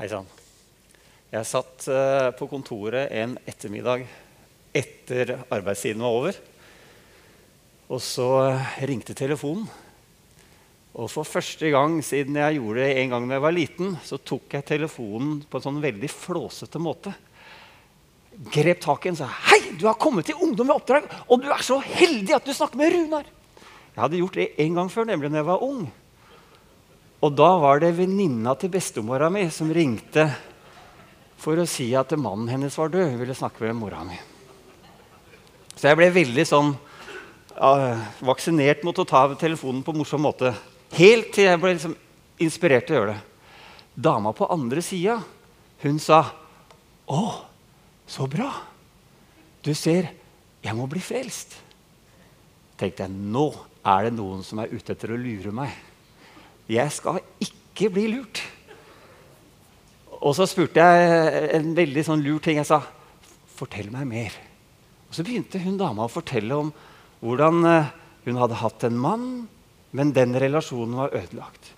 Hei sann. Jeg satt eh, på kontoret en ettermiddag etter arbeidstiden var over. Og så eh, ringte telefonen. Og for første gang siden jeg gjorde det en gang da jeg var liten, så tok jeg telefonen på en sånn veldig flåsete måte. Grep tak i den og sa 'Hei, du har kommet til Ungdom i oppdrag, og du er så heldig at du snakker med Runar.' Jeg hadde gjort det en gang før, nemlig da jeg var ung. Og da var det venninna til bestemora mi som ringte for å si at mannen hennes var død. Hun ville snakke med mora mi. Så jeg ble veldig sånn uh, vaksinert mot å ta telefonen på en morsom måte. Helt til jeg ble liksom inspirert til å gjøre det. Dama på andre sida, hun sa 'Å, så bra. Du ser, jeg må bli frelst.' tenkte jeg, nå er det noen som er ute etter å lure meg. Jeg skal ikke bli lurt. Og så spurte jeg en veldig sånn lur ting. Jeg sa, 'Fortell meg mer'. Og Så begynte hun dama å fortelle om hvordan eh, hun hadde hatt en mann, men den relasjonen var ødelagt.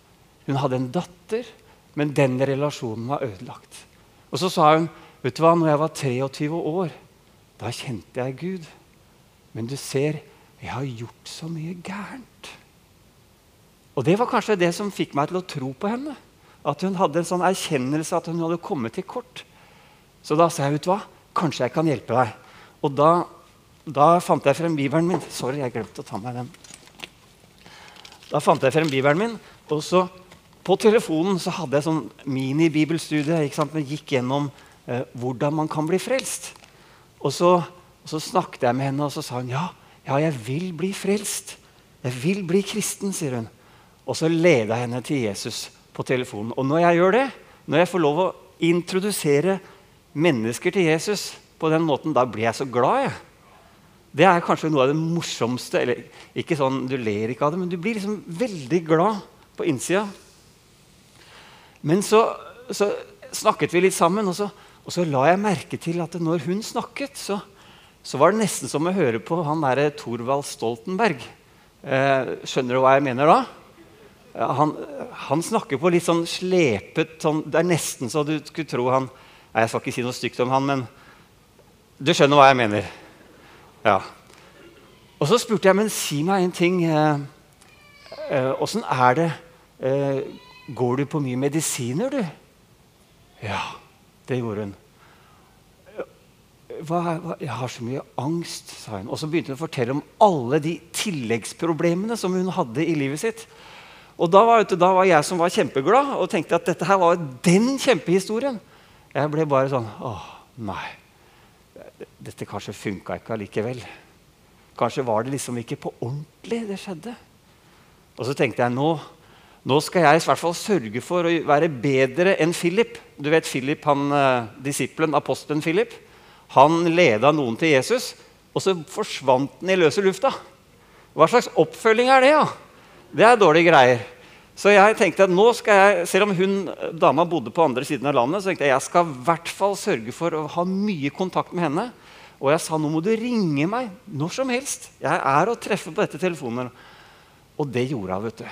Hun hadde en datter, men den relasjonen var ødelagt. Og så sa hun, 'Vet du hva, når jeg var 23 år, da kjente jeg Gud.' Men du ser, jeg har gjort så mye gærent. Og det var kanskje det som fikk meg til å tro på henne. At hun hadde en sånn erkjennelse at hun hadde kommet til kort. Så da sa jeg, ut hva, kanskje jeg kan hjelpe deg. Og da, da fant jeg frem bibelen min. Sorry, jeg glemte å ta meg den. Da fant jeg frem bibelen min, og så på telefonen så hadde jeg sånn mini-bibelstudie. Vi gikk gjennom eh, hvordan man kan bli frelst. Og så, og så, snakket jeg med henne, og så sa hun ja, ja, jeg vil bli frelst. Jeg vil bli kristen, sier hun. Og så leda jeg henne til Jesus på telefonen. Og når jeg gjør det, når jeg får lov å introdusere mennesker til Jesus på den måten, da blir jeg så glad. jeg. Det er kanskje noe av det morsomste. eller ikke sånn, Du ler ikke av det, men du blir liksom veldig glad på innsida. Men så, så snakket vi litt sammen, og så, og så, la jeg merke til at når hun snakket, så, så var det nesten som å høre på han derre Thorvald Stoltenberg. Eh, skjønner du hva jeg mener da? Han, han, snakker på litt sånn slepet sånn, Det er nesten så du skulle tro han Jeg skal ikke si noe stygt om han, men du skjønner hva jeg mener. Ja. Og så spurte jeg, men si meg en ting. Åssen eh, eh, er det eh, Går du på mye medisiner, du? Ja, det gjorde hun. Hva, hva, jeg har så mye angst, sa hun. Og så begynte hun å fortelle om alle de tilleggsproblemene som hun hadde i livet sitt. Og da var, da var, jeg som var kjempeglad og tenkte at dette her var den kjempehistorien. Jeg ble bare sånn Åh, nei. Dette kanskje funka ikke allikevel. Kanskje var det liksom ikke på ordentlig det skjedde. Og så tenkte jeg nå, nå skal jeg i hvert fall sørge for å være bedre enn Philip. Du vet Philip, han, eh, disippelen, apostelen Philip. Han leda noen til Jesus, og så forsvant han i løse lufta. Hva slags oppfølging er det? Ja? Det er dårlige greier. Så jeg tenkte at nå skal jeg, Selv om hun, dama bodde på andre siden av landet, så tenkte jeg jeg skal i hvert fall sørge for å ha mye kontakt med henne. Og jeg sa nå må du ringe meg når som helst. Jeg er å treffe på dette telefonen. Og det gjorde hun. vet du.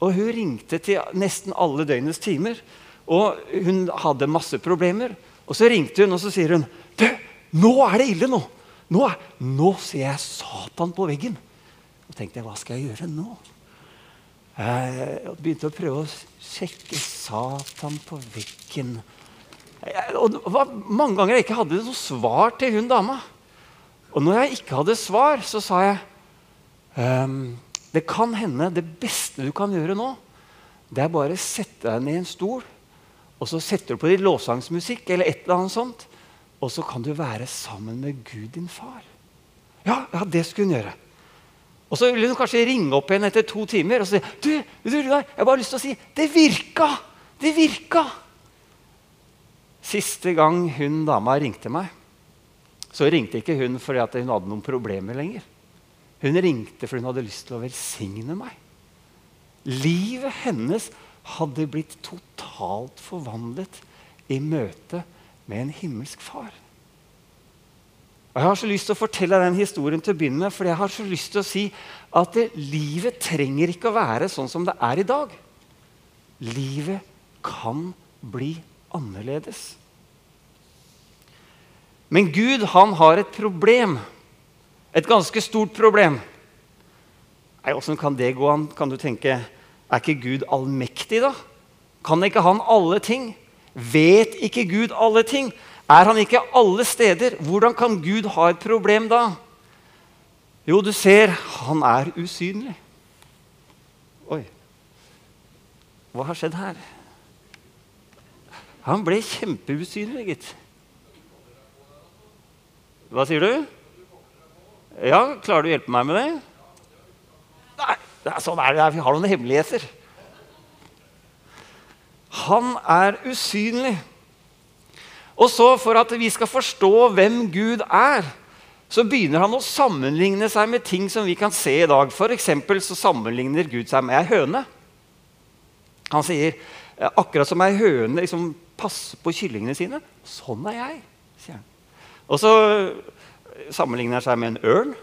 Og hun ringte til nesten alle døgnets timer. Og hun hadde masse problemer. Og så ringte hun og så sier hun, du, nå er det ille. Nå Nå, er, nå ser jeg Satan på veggen. Og tenkte jeg, hva skal jeg gjøre nå? Jeg begynte å prøve å sjekke Satan på veggen. Og det var mange ganger jeg ikke hadde noe svar til hun dama. Og når jeg ikke hadde svar, så sa jeg ehm, Det kan hende det beste du kan gjøre nå, det er bare å sette deg ned i en stol, og så setter du på litt låsangsmusikk eller et eller annet sånt, og så kan du være sammen med Gud, din far. Ja, ja det skulle hun gjøre. Og så vil hun kanskje ringe opp igjen etter to timer og si du, du, jeg har bare lyst til å si det virka! Det virka! Siste gang hun dama ringte meg, så ringte ikke hun fordi hun hadde noen problemer lenger. Hun ringte fordi hun hadde lyst til å velsigne meg. Livet hennes hadde blitt totalt forvandlet i møte med en himmelsk far. Og Jeg har så lyst til å fortelle den historien til å begynne med, for jeg har så lyst til å si at det, livet trenger ikke å være sånn som det er i dag. Livet kan bli annerledes. Men Gud han har et problem. Et ganske stort problem. Nei, Åssen kan det gå an? Kan du tenke, Er ikke Gud allmektig, da? Kan ikke han alle ting? Vet ikke Gud alle ting? Er han ikke alle steder? Hvordan kan Gud ha et problem da? Jo, du ser, han er usynlig. Oi. Hva har skjedd her? Han ble kjempeusynlig, gitt. Hva sier du? Ja, klarer du å hjelpe meg med det? Nei, det er sånn er det. Vi har noen hemmeligheter. Han er usynlig. Og så, for at vi skal forstå hvem Gud er, så begynner han å sammenligne seg med ting som vi kan se i dag. F.eks. så sammenligner Gud seg med ei høne. Han sier akkurat som ei høne liksom, passer på kyllingene sine. Sånn er jeg, sier han. Og så sammenligner han seg med en ørn.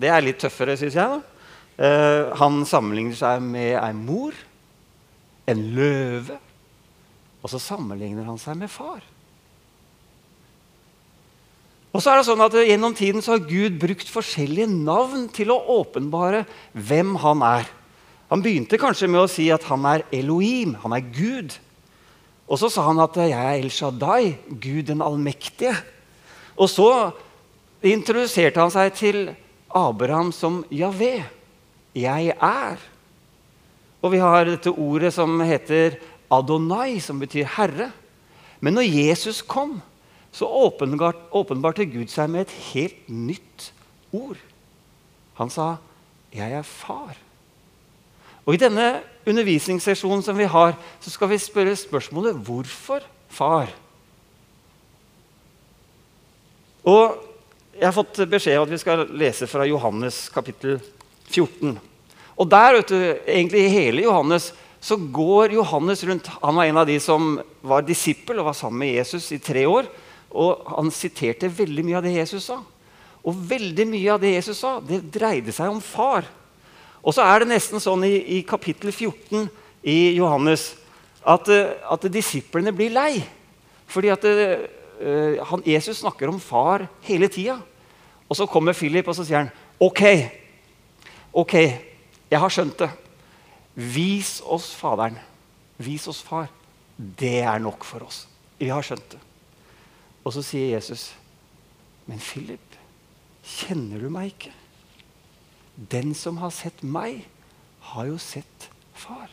Det er litt tøffere, syns jeg. Uh, han sammenligner seg med ei mor, en løve, og så sammenligner han seg med far. Og så er det sånn at Gjennom tiden så har Gud brukt forskjellige navn til å åpenbare hvem han er. Han begynte kanskje med å si at han er Elohim, han er Gud. Og så sa han at 'jeg er El Shaddai, Gud den allmektige'. Og så introduserte han seg til Abraham som Javé. 'Jeg er'. Og vi har dette ordet som heter Adonai, som betyr herre. Men når Jesus kom, så åpenbarte Gud seg med et helt nytt ord. Han sa, 'Jeg er far'. Og I denne undervisningssesjonen som vi har, så skal vi spørre spørsmålet 'Hvorfor far?' Og Jeg har fått beskjed om at vi skal lese fra Johannes kapittel 14. Og der, vet du, egentlig i hele Johannes, så går Johannes rundt Han var en av de som var disippel og var sammen med Jesus i tre år. Og han siterte veldig mye av det Jesus sa. Og veldig mye av det Jesus sa, det dreide seg om far. Og så er det nesten sånn i, i kapittel 14 i Johannes at, eh, at disiplene blir lei. Fordi at uh, han, Jesus snakker om far hele tida. Og så kommer Philip og så sier han, OK, ok, jeg har skjønt det. Vis oss Faderen. Vis oss Far. Det er nok for oss. Vi har skjønt det. Og så sier Jesus, 'Men Philip, kjenner du meg ikke?' 'Den som har sett meg, har jo sett Far.'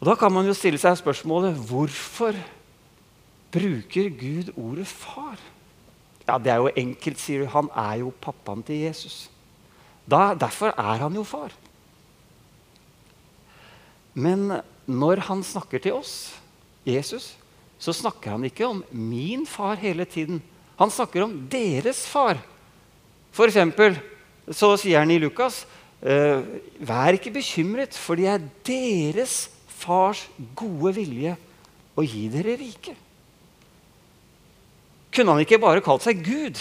Og Da kan man jo stille seg spørsmålet hvorfor bruker Gud ordet 'far'? Ja, Det er jo enkelt, sier du. Han er jo pappaen til Jesus. Da, derfor er han jo far. Men når han snakker til oss, Jesus, så snakker han ikke om min far hele tiden. Han snakker om deres far. For eksempel, så sier han i Lukas «Eh, Vær ikke bekymret, for det er deres fars gode vilje å gi dere rike. Kunne han ikke bare kalt seg Gud?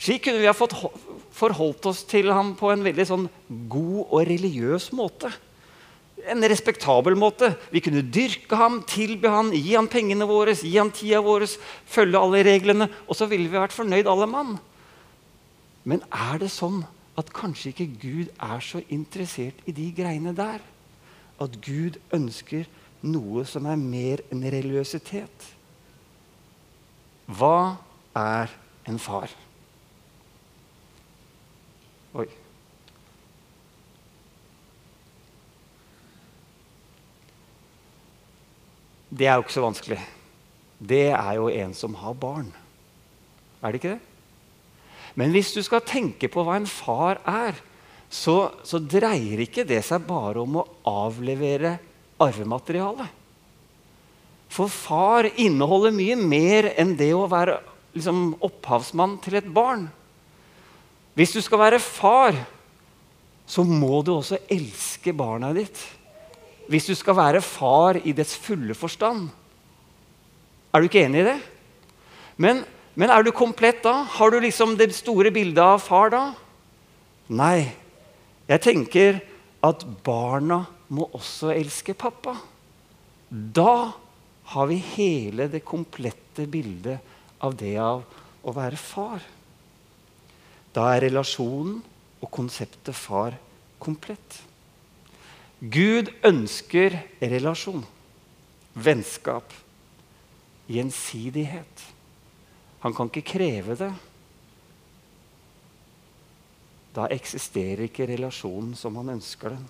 Slik kunne vi ha forholdt oss til ham på en veldig sånn god og religiøs måte en respektabel måte. Vi kunne dyrke ham, tilby ham, gi ham pengene våre, gi ham tida vår, følge alle reglene, og så ville vi vært fornøyd, alle mann. Men er det sånn at kanskje ikke Gud er så interessert i de greiene der? At Gud ønsker noe som er mer enn religiøsitet? Hva er en far? Oi. Det er jo ikke så vanskelig. Det er jo en som har barn. Er det ikke det? Men hvis du skal tenke på hva en far er, så, så dreier ikke det seg bare om å avlevere arvematerialet. For far inneholder mye mer enn det å være liksom, opphavsmann til et barn. Hvis du skal være far, så må du også elske barna ditt hvis du skal være far i dets fulle forstand. Er du ikke enig i det? Men, men er du komplett da? Har du liksom det store bildet av far da? Nei. Jeg tenker at barna må også elske pappa. Da har vi hele det komplette bildet av det av å være far. Da er relasjonen og konseptet far komplett. Gud ønsker relasjon, vennskap, gjensidighet. Han kan ikke kreve det. Da eksisterer ikke relasjonen som han ønsker den.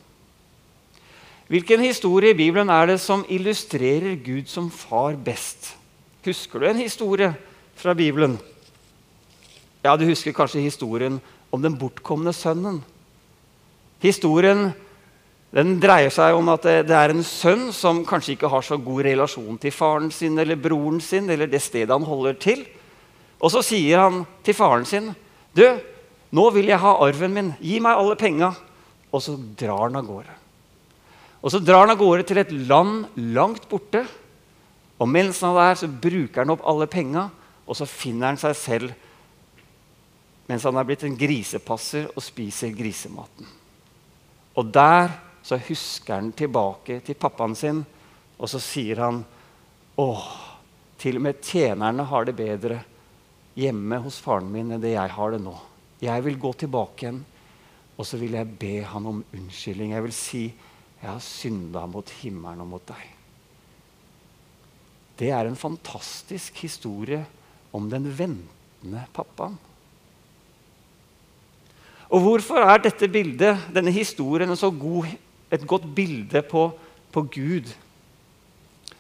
Hvilken historie i Bibelen er det som illustrerer Gud som far best? Husker du en historie fra Bibelen? Ja, Du husker kanskje historien om den bortkomne sønnen. Historien den dreier seg om at det er en sønn som kanskje ikke har så god relasjon til faren sin eller broren sin eller det stedet han holder til. Og så sier han til faren sin, 'Du, nå vil jeg ha arven min. Gi meg alle penga.' Og så drar han av gårde. Og så drar han av gårde til et land langt borte. Og mens han er der, så bruker han opp alle penga, og så finner han seg selv mens han er blitt en grisepasser og spiser grisematen. Og der så husker han tilbake til pappaen sin, og så sier han Åh, til og med tjenerne har det bedre hjemme hos faren min enn det jeg har det nå. Jeg vil gå tilbake igjen, og så vil jeg be han om unnskyldning. Jeg vil si jeg har synda mot himmelen og mot deg. Det er en fantastisk historie om den ventende pappaen. Og hvorfor er dette bildet, denne historien, en så god, et godt bilde på, på, Gud?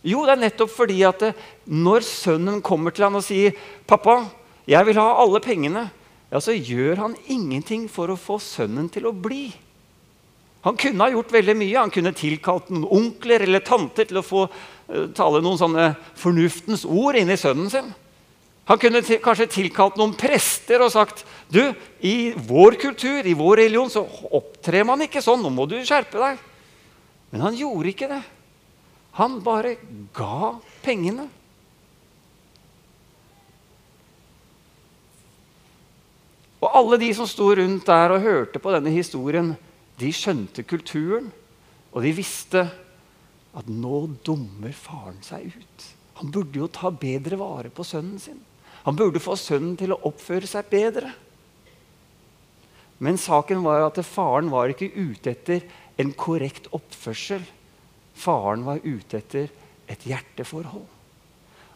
Jo, det er nettopp fordi at det, når sønnen kommer til han og sier 'Pappa, jeg vil ha alle pengene', ja, så gjør han ingenting for å få sønnen til å bli. Han kunne ha gjort veldig mye. Han kunne tilkalt noen onkler eller tanter til å få uh, tale noen sånne fornuftens ord inn i sønnen sin. Han kunne til, kanskje tilkalt noen prester og sagt du, i vår kultur, i vår religion, så opptrer man ikke sånn. Nå må du skjerpe deg. Men han gjorde ikke det. Han bare ga pengene. Og alle de som sto rundt der og hørte på denne historien, de skjønte kulturen, og de visste at nå dummer faren seg ut. Han burde jo ta bedre vare på sønnen sin. Han burde få sønnen til å oppføre seg bedre. Men saken var at faren var ikke ute etter en korrekt oppførsel. Faren var ute etter et hjerteforhold.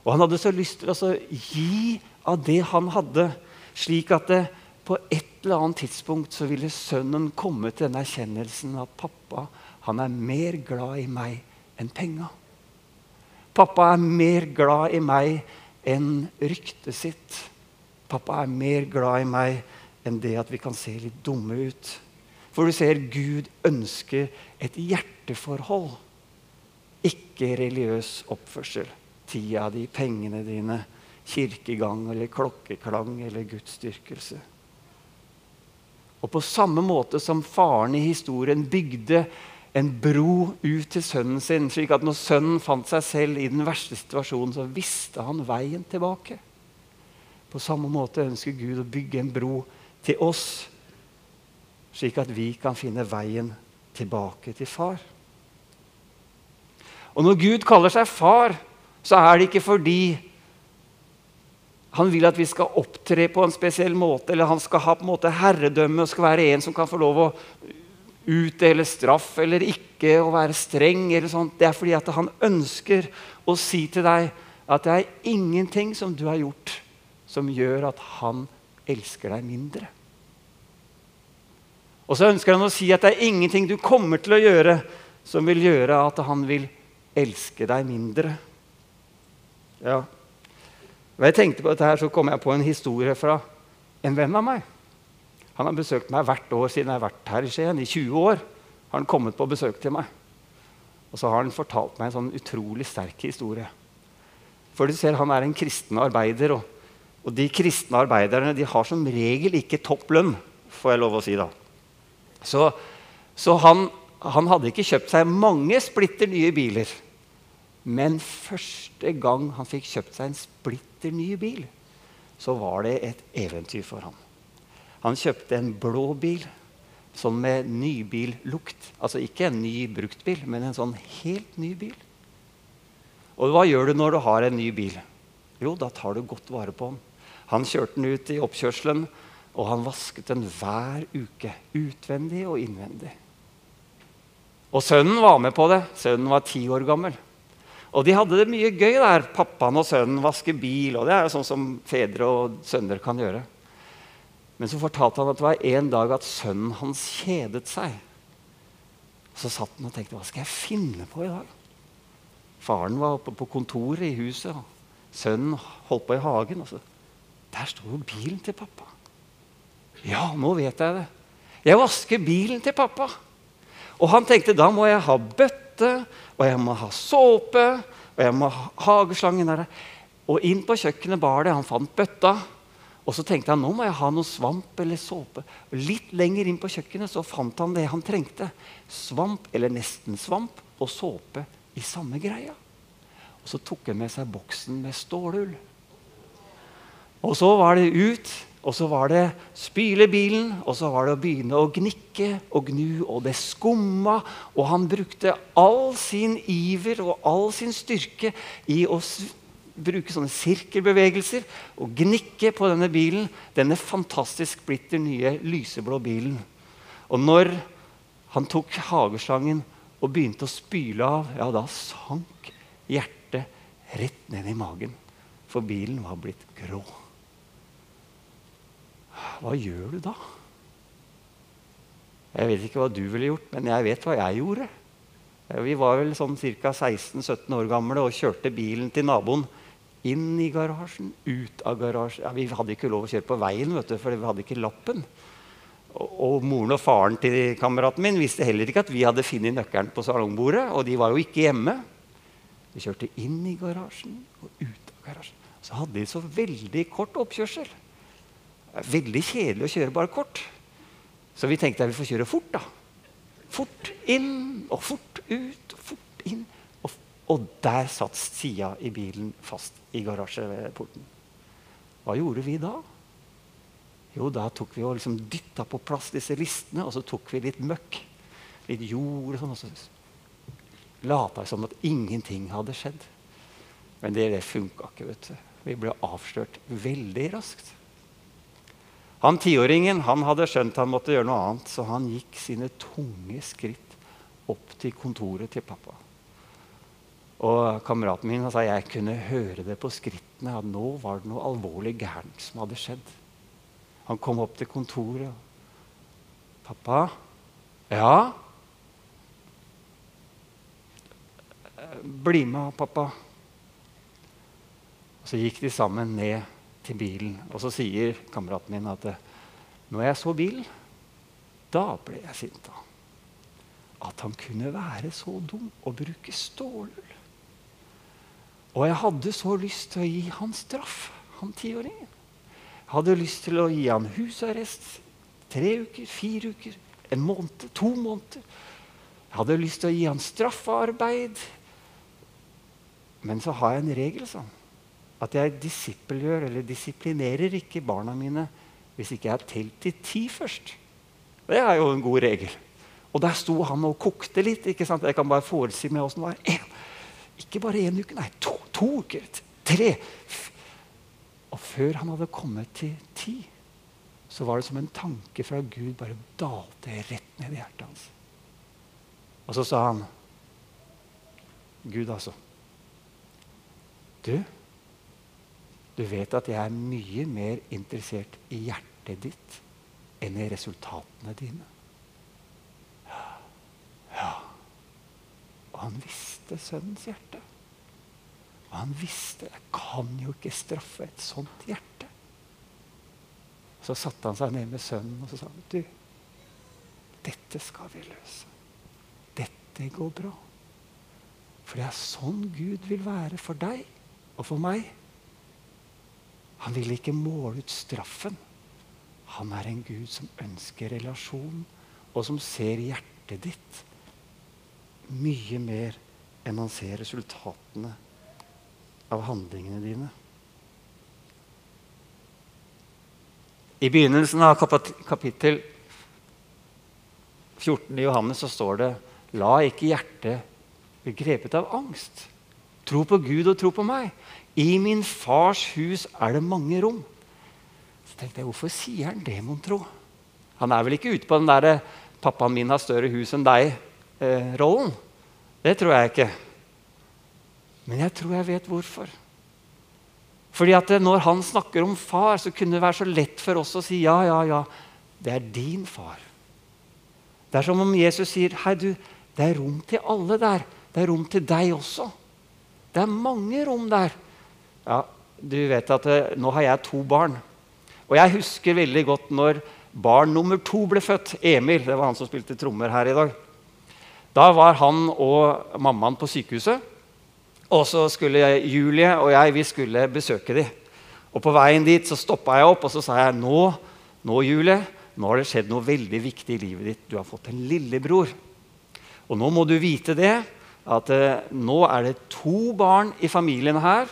Og han hadde så lyst til å gi av det han hadde, slik at det, på et eller annet tidspunkt så ville sønnen komme til den erkjennelsen at pappa han er mer glad i meg enn penga. Pappa er mer glad i meg enn ryktet sitt. Pappa er mer glad i meg enn det at vi kan se litt dumme ut. For du ser, Gud ønsker et hjerteforhold, ikke religiøs oppførsel. Tida di, pengene dine, kirkegang eller klokkeklang eller gudsdyrkelse. Og på samme måte som faren i historien bygde en bro ut til sønnen sin, slik at når sønnen fant seg selv i den verste situasjonen, så visste han veien tilbake. På samme måte ønsker Gud å bygge en bro til oss, slik at vi kan finne veien tilbake til far. Og når Gud kaller seg far, så er det ikke fordi han vil at vi skal opptre på en spesiell måte, eller han skal ha på en måte herredømme og skal være en som kan få lov å utdele straff eller ikke, å være streng. eller sånt. Det er fordi at han ønsker å si til deg at det er ingenting som du har gjort, som gjør at han elsker deg mindre. Og så ønsker han å si at det er ingenting du kommer til å gjøre, som vil gjøre at han vil elske deg mindre. Ja, da jeg tenkte på dette, her, så kom jeg på en historie fra en venn av meg. Han har besøkt meg hvert år siden jeg har vært her i Skien. I 20 år har han kommet på besøk til meg. Og så har han fortalt meg en sånn utrolig sterk historie. For du ser, Han er en kristen arbeider, og, og de kristne arbeiderne de har som regel ikke topp lønn. får jeg lov å si da. Så, så han, han hadde ikke kjøpt seg mange splitter nye biler. Men første gang han fikk kjøpt seg en splitter ny bil, så var det et eventyr for ham. Han kjøpte en blå bil sånn med nybillukt. Altså ikke en ny bruktbil, men en sånn helt ny bil. Og hva gjør du når du har en ny bil? Jo, da tar du godt vare på den. Han kjørte den ut i oppkjørselen, og han vasket den hver uke. Utvendig og innvendig. Og sønnen var med på det. Sønnen var ti år gammel. Og de hadde det mye gøy der. Pappaen og sønnen vasker bil. og Det er jo sånn som fedre og sønner kan gjøre. Men så fortalte han at det var en dag at sønnen hans kjedet seg. Så satt han og tenkte hva skal jeg finne på i dag? Faren var oppe på kontoret i huset. og Sønnen holdt på i hagen. og så, Der står jo bilen til pappa. Ja, nå vet jeg det. Jeg vasker bilen til pappa. Og han tenkte da må jeg ha bøtte, og jeg må ha såpe, og jeg må ha hageslangen der. Og inn på kjøkkenet bar det. Han fant bøtta. Og så tenkte han nå må jeg ha noe svamp eller såpe. Og litt lenger inn på kjøkkenet så fant han det han trengte. Svamp eller nesten svamp og såpe i samme greia. Og så tok han med seg boksen med stålull. Og så var det ut, og så var det spyle bilen, og så var det å begynne å gnikke og gnu, og det skumma. Og han brukte all sin iver og all sin styrke i å bruke sånne sirkelbevegelser og gnikke på denne bilen. Denne fantastisk splitter nye lyseblå bilen. Og når han tok hageslangen og begynte å spyle av, ja, da sank hjertet rett ned i magen. For bilen var blitt grå. Hva gjør du da? Jeg vet ikke hva du ville gjort, men jeg vet hva jeg gjorde. Vi var vel sånn ca. 16-17 år gamle og kjørte bilen til naboen inn i garasjen, ut av garasjen. Ja, vi hadde ikke lov å kjøre på veien, vet du, for vi hadde ikke lappen. Og, og, moren og faren til kameraten min visste heller ikke at vi hadde funnet nøkkelen på salongbordet. Og de var jo ikke hjemme. Vi kjørte inn i garasjen og ut av garasjen. Så hadde de så veldig kort oppkjørsel. Veldig kjedelig å kjøre bare kort. Så vi tenkte at vi får kjøre fort, da. Fort inn og fort ut og fort inn. Og der satt Sia i bilen fast i garasjeporten. Hva gjorde vi da? Jo, da tok vi og liksom dytta på plass disse listene, og så tok vi litt møkk. Litt jord og sånn. Og så lata som at ingenting hadde skjedd. Men det, det funka ikke. vet du. Vi ble avslørt veldig raskt. Han tiåringen han hadde skjønt han måtte gjøre noe annet, så han gikk sine tunge skritt opp til kontoret til pappa. Og kameraten min sa jeg kunne høre det på skrittene at nå var det noe alvorlig gærent som hadde skjedd. Han kom opp til kontoret. 'Pappa?' 'Ja?' 'Bli med, pappa.' Og Så gikk de sammen ned til bilen. Og så sier kameraten min at når jeg så bilen, da ble jeg sint. At han kunne være så dum og bruke stålull. Og jeg hadde så lyst til å gi han straff, han tiåringen. Jeg hadde lyst til å gi han husarrest. Tre uker, fire uker, en måned, to måneder. Jeg hadde lyst til å gi han straffarbeid. Men så har jeg en regel sånn. At jeg disippelgjør eller disiplinerer ikke barna mine hvis ikke jeg har telt til ti først. Det er jo en god regel. Og der sto han og kokte litt. ikke sant? Jeg kan bare forestille meg åssen det var. En, ikke bare én uke, nei, to, to. Tre. Og før han hadde kommet til ti, så var det som en tanke fra Gud bare dalte rett ned i hjertet hans. Og så sa han Gud, altså. Du, du vet at jeg er mye mer interessert i hjertet ditt enn i resultatene dine. Ja. ja. Og han visste sønnens hjerte. Og han visste jeg kan jo ikke straffe et sånt hjerte. Så satte han seg ned med sønnen og så sa han, du, dette skal vi løse. Dette går bra. For det er sånn Gud vil være for deg og for meg. Han vil ikke måle ut straffen. Han er en Gud som ønsker relasjon, og som ser hjertet ditt mye mer enn han ser resultatene av handlingene dine. I begynnelsen av kapittel 14 i Johannes så står det La ikke hjertet bli grepet av angst. Tro på Gud og tro på meg. I min fars hus er det mange rom. Så tenkte jeg, Hvorfor sier han det, mon tro? Han er vel ikke ute på den derre 'pappaen min har større hus enn deg'-rollen? det tror jeg ikke. Men jeg tror jeg vet hvorfor. Fordi at Når han snakker om far, så kunne det være så lett for oss å si ja, ja, ja, det er din far. Det er som om Jesus sier hei du, det er rom til alle der. Det er rom til deg også. Det er mange rom der. Ja, du vet at eh, Nå har jeg to barn. Og jeg husker veldig godt når barn nummer to ble født. Emil. Det var han som spilte trommer her i dag. Da var han og mammaen på sykehuset. Og så skulle jeg, Julie og jeg vi skulle besøke dem. Og På veien dit så stoppa jeg opp og så sa jeg, nå, nå Julie, nå har det skjedd noe veldig viktig i livet ditt. Du har fått en lillebror. Og nå må du vite det, at eh, nå er det to barn i familien her.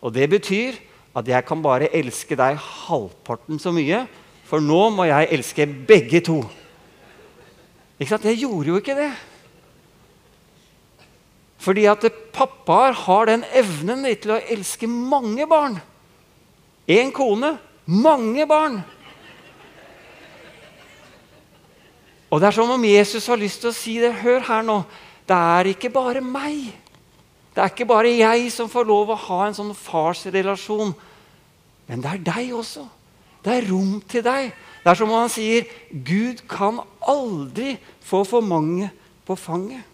Og det betyr at jeg kan bare elske deg halvparten så mye, for nå må jeg elske begge to. Ikke sant? Jeg gjorde jo ikke det. Fordi at pappaer har den evnen til å elske mange barn. Én kone, mange barn. Og det er som om Jesus har lyst til å si det. Hør her nå. Det er ikke bare meg. Det er ikke bare jeg som får lov å ha en sånn farsrelasjon. Men det er deg også. Det er rom til deg. Det er som om han sier Gud kan aldri få for mange på fanget.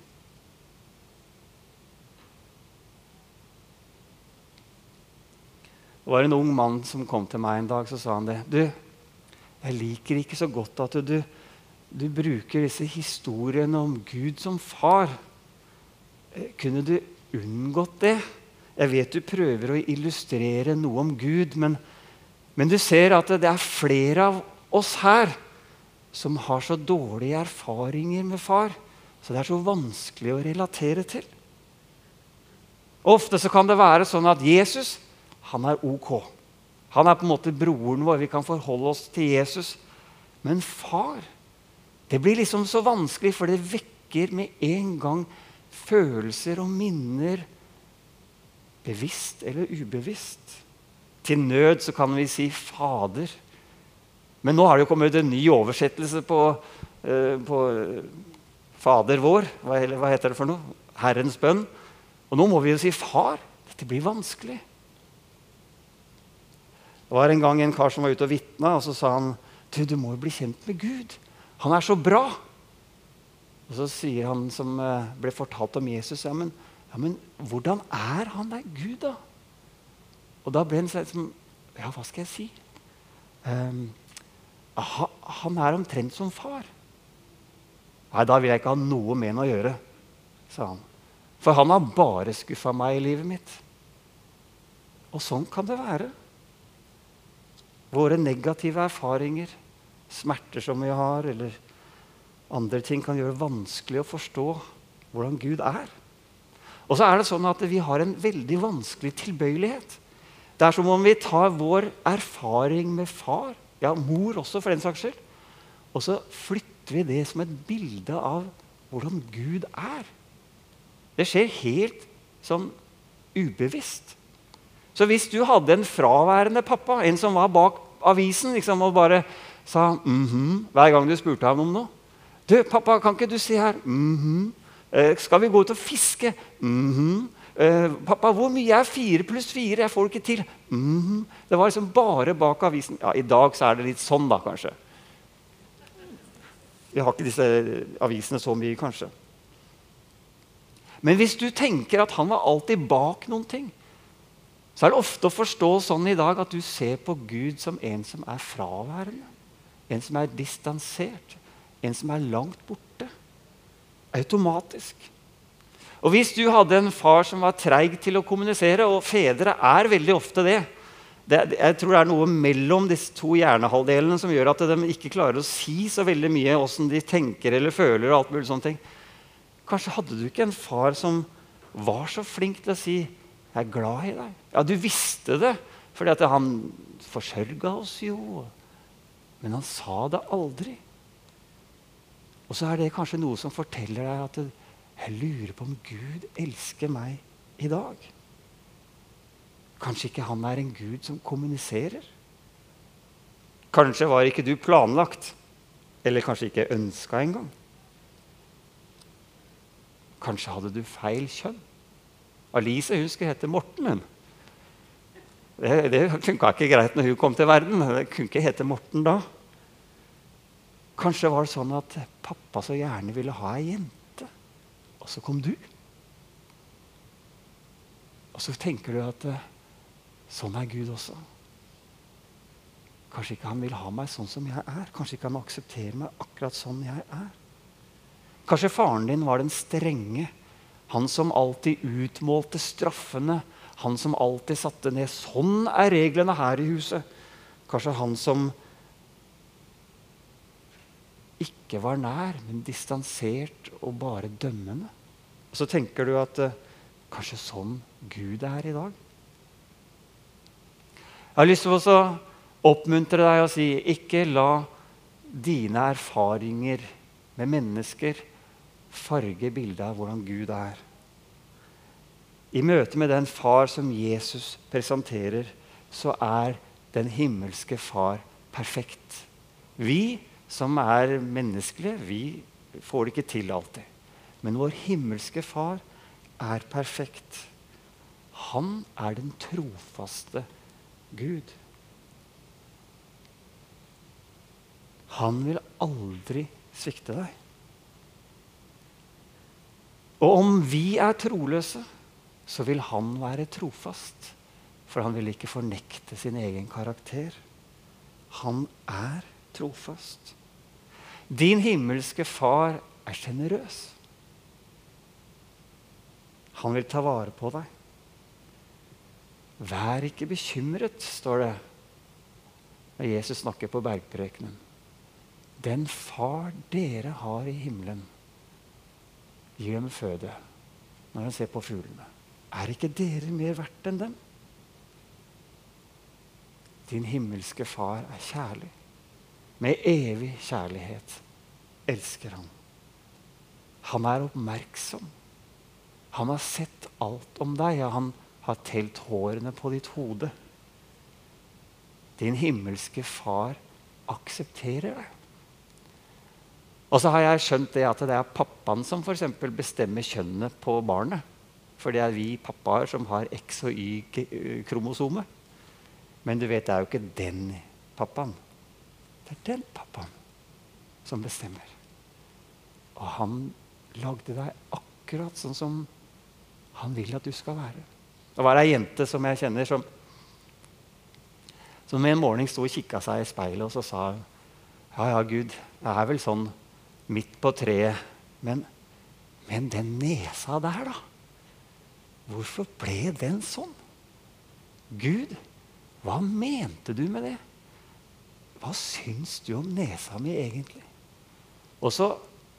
Det var en ung mann som kom til meg en dag så sa han det. Du, jeg liker ikke så godt at du, du bruker disse historiene om Gud som far. Eh, kunne du unngått det? Jeg vet du prøver å illustrere noe om Gud, men, men du ser at det er flere av oss her som har så dårlige erfaringer med far, så det er så vanskelig å relatere til. Ofte så kan det være sånn at Jesus han er ok. Han er på en måte broren vår. Vi kan forholde oss til Jesus. Men far Det blir liksom så vanskelig, for det vekker med en gang følelser og minner. Bevisst eller ubevisst. Til nød så kan vi si 'Fader'. Men nå har det jo kommet en ny oversettelse på, uh, på uh, Fader vår. Hva heter det for noe? Herrens bønn. Og nå må vi jo si 'Far'. Dette blir vanskelig. Det var en gang en kar som var ute og vitna, og så sa han du, du må jo bli kjent med Gud. Han er så bra. Og så sier han som eh, ble fortalt om Jesus, ja, men, ja, men hvordan er han der Gud, da? Og da ble han sånn Ja, hva skal jeg si? Um, han er omtrent som far. Nei, da vil jeg ikke ha noe med han å gjøre, sa han. For han har bare skuffa meg i livet mitt. Og sånn kan det være. Våre negative erfaringer, smerter som vi har, eller andre ting, kan gjøre det vanskelig å forstå hvordan Gud er. Og så er det sånn at vi har en veldig vanskelig tilbøyelighet. Det er som om vi tar vår erfaring med far, ja, mor også for den saks skyld, og så flytter vi det som et bilde av hvordan Gud er. Det skjer helt sånn ubevisst. Så hvis du hadde en fraværende pappa, en som var bak avisen liksom, og bare sa mm -hmm, hver gang du spurte ham om noe. 'Du, pappa, kan ikke du si her?' Mm -hmm. eh, 'Skal vi gå ut og fiske?' Mm -hmm. eh, 'Pappa, hvor mye er fire pluss fire? Jeg får det ikke til.' -hmm. Det var liksom bare bak avisen. Ja, I dag så er det litt sånn, da, kanskje. Vi har ikke disse avisene så mye, kanskje. Men hvis du tenker at han var alltid bak noen ting, så er det ofte å forstå sånn i dag at du ser på Gud som en som er fraværende. En som er distansert. En som er langt borte. Automatisk. Og Hvis du hadde en far som var treig til å kommunisere, og fedre er veldig ofte det det, jeg tror det er noe mellom disse to hjernehalvdelene som gjør at de ikke klarer å si så veldig mye åssen de tenker eller føler. og alt mulig sånne ting. Kanskje hadde du ikke en far som var så flink til å si 'Jeg er glad i deg'. Ja, du visste det, fordi at han forsørga oss jo. Men han sa det aldri. Og så er det kanskje noe som forteller deg at jeg lurer på om Gud elsker meg i dag? Kanskje ikke han er en gud som kommuniserer? Kanskje var ikke du planlagt, eller kanskje ikke ønska engang. Kanskje hadde du feil kjønn. Alice hun skulle hete Morten. Hun. Det, det funka ikke greit når hun kom til verden. Det kunne ikke hete Morten da. Kanskje var det sånn at pappa så gjerne ville ha ei jente, og så kom du. Og så tenker du at eh, sånn er Gud også. Kanskje ikke han vil ha meg sånn som jeg er. Kanskje ikke han aksepterer meg akkurat sånn jeg er. Kanskje faren din var den strenge, han som alltid utmålte straffene. Han som alltid satte ned 'Sånn er reglene her i huset'. Kanskje han som ikke var nær, men distansert og bare dømmende. Og så tenker du at eh, kanskje sånn Gud er i dag. Jeg har lyst til å oppmuntre deg og si ikke la dine erfaringer med mennesker farge bildet av hvordan Gud er. I møte med den far som Jesus presenterer, så er den himmelske far perfekt. Vi som er menneskelige, vi får det ikke til alltid. Men vår himmelske far er perfekt. Han er den trofaste Gud. Han vil aldri svikte deg. Og om vi er troløse, så vil han være trofast. For han vil ikke fornekte sin egen karakter. Han er trofast. Din himmelske far er sjenerøs. Han vil ta vare på deg. Vær ikke bekymret, står det når Jesus snakker på bergprekenen. Den far dere har i himmelen, gir dem føde når han ser på fuglene. Er ikke dere mer verdt enn dem? Din himmelske far er kjærlig. Med evig kjærlighet elsker han. Han er oppmerksom. Han har sett alt om deg. Ja, han har telt hårene på ditt hode. Din himmelske far aksepterer deg. Og så har jeg skjønt det at det er pappaen som for bestemmer kjønnet på barnet. For det er vi pappaer som har X og Y-kromosomet. Men du vet, det er jo ikke den pappaen. Det er den pappaen som bestemmer. Og han lagde deg akkurat sånn som han vil at du skal være. Det var ei jente som jeg kjenner, som, som en morgen sto og kikka seg i speilet og så sa hun, ja, ja, Gud, det er vel sånn midt på treet. Men, men den nesa der, da? Hvorfor ble den sånn? Gud, hva mente du med det? Hva syns du om nesa mi egentlig? Og så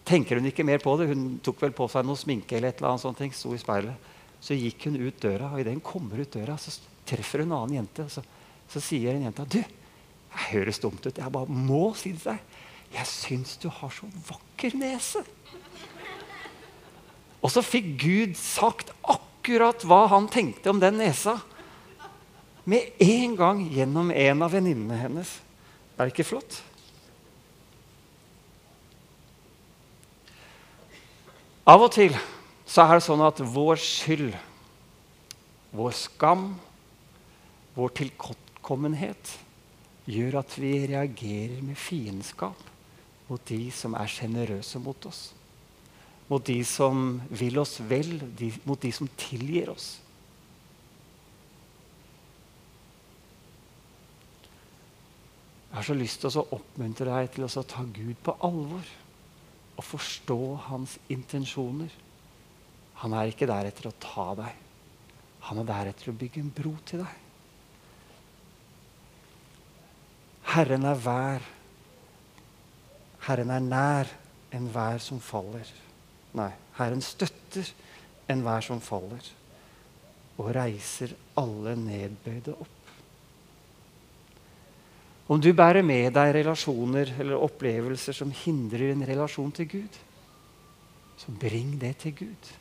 tenker hun ikke mer på det. Hun tok vel på seg noe sminke eller et eller annet sånt, sto i speilet. Så gikk hun ut døra, og idet hun kommer ut døra, så treffer hun en annen jente. Så, så sier en jente du, jeg høres dumt ut. Jeg bare må si det til deg. Jeg syns du har så vakker nese. Og så fikk Gud sagt akkurat hva han tenkte om den nesa. Med en gang gjennom en av venninnene hennes. Er det ikke flott? Av og til så er det sånn at vår skyld, vår skam, vår tilkortkommenhet gjør at vi reagerer med fiendskap mot de som er sjenerøse mot oss. Mot de som vil oss vel, de, mot de som tilgir oss. Jeg har så lyst til å oppmuntre deg til å ta Gud på alvor og forstå hans intensjoner. Han er ikke der etter å ta deg. Han er der etter å bygge en bro til deg. Herren er vær Herren er nær enhver som faller. Nei, Herren støtter enhver som faller, og reiser alle nedbøyde opp. Om du bærer med deg relasjoner eller opplevelser som hindrer en relasjon til Gud, så bring det til Gud.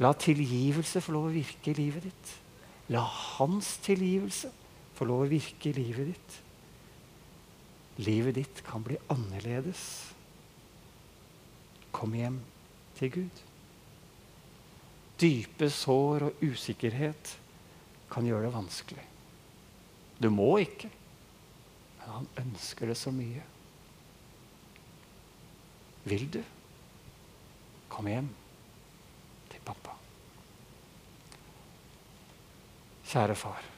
La tilgivelse få lov å virke i livet ditt. La hans tilgivelse få lov å virke i livet ditt. Livet ditt kan bli annerledes. Kom hjem til Gud. Dype sår og usikkerhet kan gjøre det vanskelig. Du må ikke, men han ønsker det så mye. Vil du? Kom hjem til pappa. Kjære far.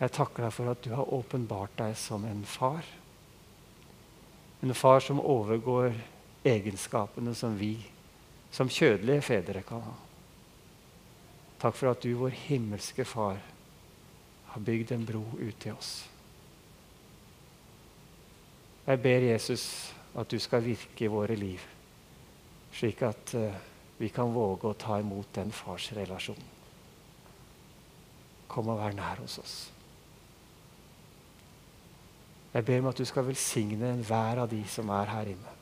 Jeg takker deg for at du har åpenbart deg som en far. En far som overgår egenskapene som vi som kjødelige fedre kan ha. Takk for at du, vår himmelske Far, har bygd en bro ut til oss. Jeg ber Jesus at du skal virke i våre liv, slik at uh, vi kan våge å ta imot den farsrelasjonen. Kom og vær nær hos oss. Jeg ber om at du skal velsigne enhver av de som er her inne.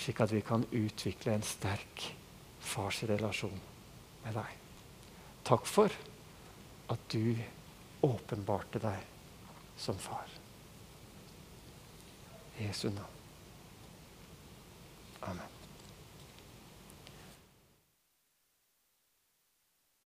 Slik at vi kan utvikle en sterk farsrelasjon med deg. Takk for at du åpenbarte deg som far. Jesu navn. Amen.